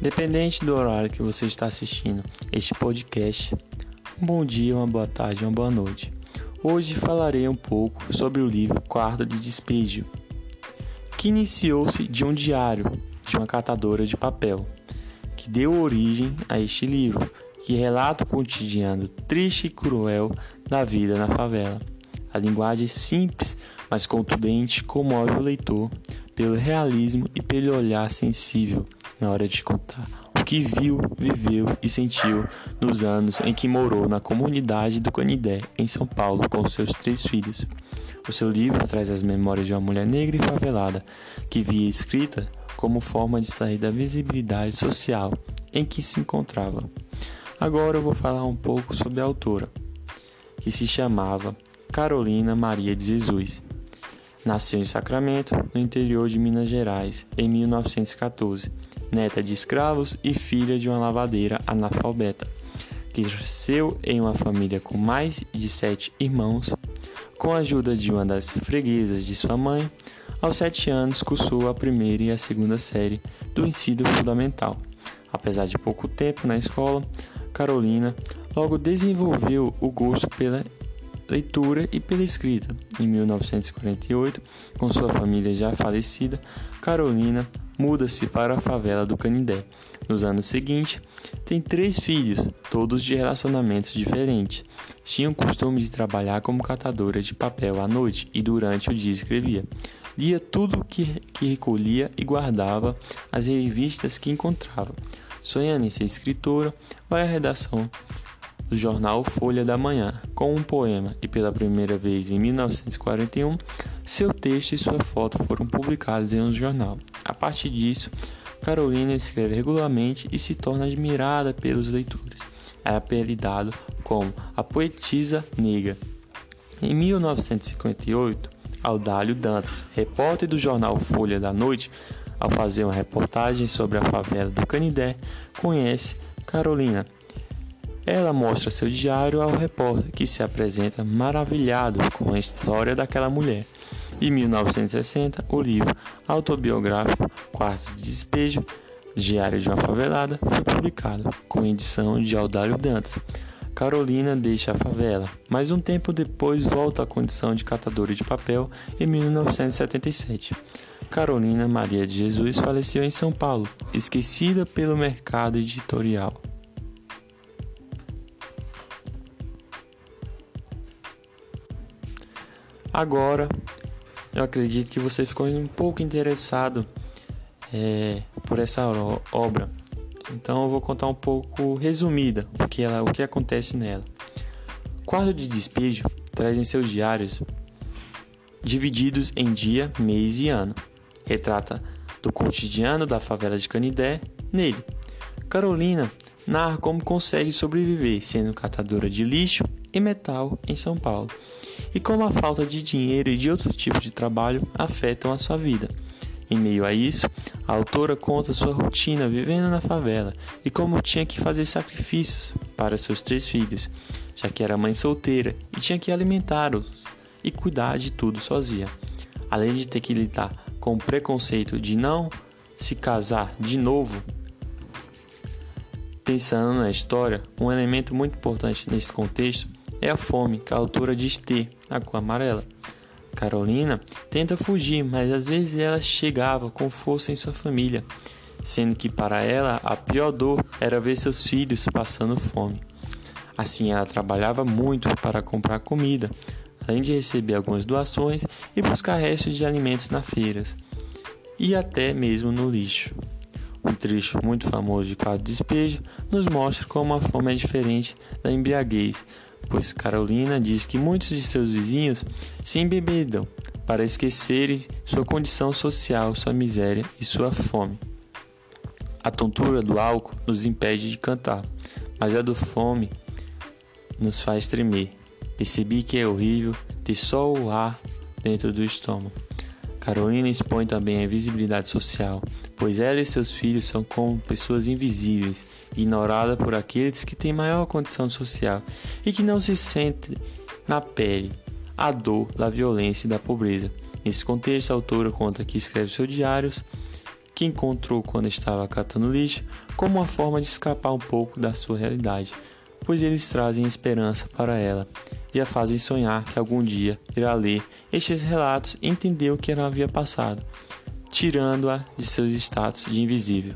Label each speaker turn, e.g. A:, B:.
A: Dependente do horário que você está assistindo este podcast, um bom dia, uma boa tarde, uma boa noite. Hoje falarei um pouco sobre o livro Quarto de Despejo, que iniciou-se de um diário de uma catadora de papel, que deu origem a este livro, que relata o cotidiano triste e cruel da vida na favela. A linguagem simples, mas contundente, comove o leitor pelo realismo e pelo olhar sensível na hora de contar o que viu, viveu e sentiu nos anos em que morou na comunidade do Canidé, em São Paulo, com seus três filhos. O seu livro traz as memórias de uma mulher negra e favelada que via escrita como forma de sair da visibilidade social em que se encontrava. Agora eu vou falar um pouco sobre a autora, que se chamava Carolina Maria de Jesus. Nasceu em Sacramento, no interior de Minas Gerais, em 1914 neta de escravos e filha de uma lavadeira analfabeta, que cresceu em uma família com mais de sete irmãos. Com a ajuda de uma das freguesas de sua mãe, aos sete anos cursou a primeira e a segunda série do ensino fundamental. Apesar de pouco tempo na escola, Carolina logo desenvolveu o gosto pela leitura e pela escrita. Em 1948, com sua família já falecida, Carolina muda-se para a favela do Canindé. Nos anos seguintes, tem três filhos, todos de relacionamentos diferentes. Tinha o costume de trabalhar como catadora de papel à noite e durante o dia escrevia. Lia tudo que, que recolhia e guardava as revistas que encontrava. Sonhando em ser escritora, vai à redação do jornal Folha da Manhã com um poema e pela primeira vez em 1941 seu texto e sua foto foram publicados em um jornal. A partir disso, Carolina escreve regularmente e se torna admirada pelos leitores. É apelidado como a poetisa negra. Em 1958, Audálio Dantas, repórter do jornal Folha da Noite, ao fazer uma reportagem sobre a favela do Canidé, conhece Carolina. Ela mostra seu diário ao repórter, que se apresenta maravilhado com a história daquela mulher. Em 1960, o livro autobiográfico Quarto de Despejo, Diário de uma Favelada, foi publicado, com edição de Audálio Dantas. Carolina deixa a favela, mas um tempo depois volta à condição de catadora de papel em 1977. Carolina Maria de Jesus faleceu em São Paulo, esquecida pelo mercado editorial. Agora, eu acredito que você ficou um pouco interessado é, por essa obra. Então eu vou contar um pouco resumida o que, ela, o que acontece nela. Quadro de despejo traz em seus diários divididos em dia, mês e ano. Retrata do cotidiano da favela de Canidé nele. Carolina narra como consegue sobreviver sendo catadora de lixo e metal em São Paulo e como a falta de dinheiro e de outros tipos de trabalho afetam a sua vida. Em meio a isso, a autora conta sua rotina vivendo na favela e como tinha que fazer sacrifícios para seus três filhos, já que era mãe solteira e tinha que alimentá-los e cuidar de tudo sozinha. Além de ter que lidar com o preconceito de não se casar de novo. Pensando na história, um elemento muito importante nesse contexto é a fome que a autora diz ter, a cor amarela. Carolina tenta fugir, mas às vezes ela chegava com força em sua família, sendo que para ela a pior dor era ver seus filhos passando fome. Assim ela trabalhava muito para comprar comida, além de receber algumas doações e buscar restos de alimentos nas feiras e até mesmo no lixo. Um trecho muito famoso de Quadro Despejo nos mostra como a fome é diferente da embriaguez, pois Carolina diz que muitos de seus vizinhos se embebedam para esquecerem sua condição social, sua miséria e sua fome. A tontura do álcool nos impede de cantar, mas a do fome nos faz tremer. Percebi que é horrível ter só o ar dentro do estômago. Carolina expõe também a visibilidade social, pois ela e seus filhos são como pessoas invisíveis, ignoradas por aqueles que têm maior condição social e que não se sentem na pele a dor da violência e da pobreza. Nesse contexto, a autora conta que escreve seus diários, que encontrou quando estava catando lixo como uma forma de escapar um pouco da sua realidade, pois eles trazem esperança para ela e a fazem sonhar que algum dia irá ler estes relatos e entender o que ela havia passado, tirando-a de seus status de invisível.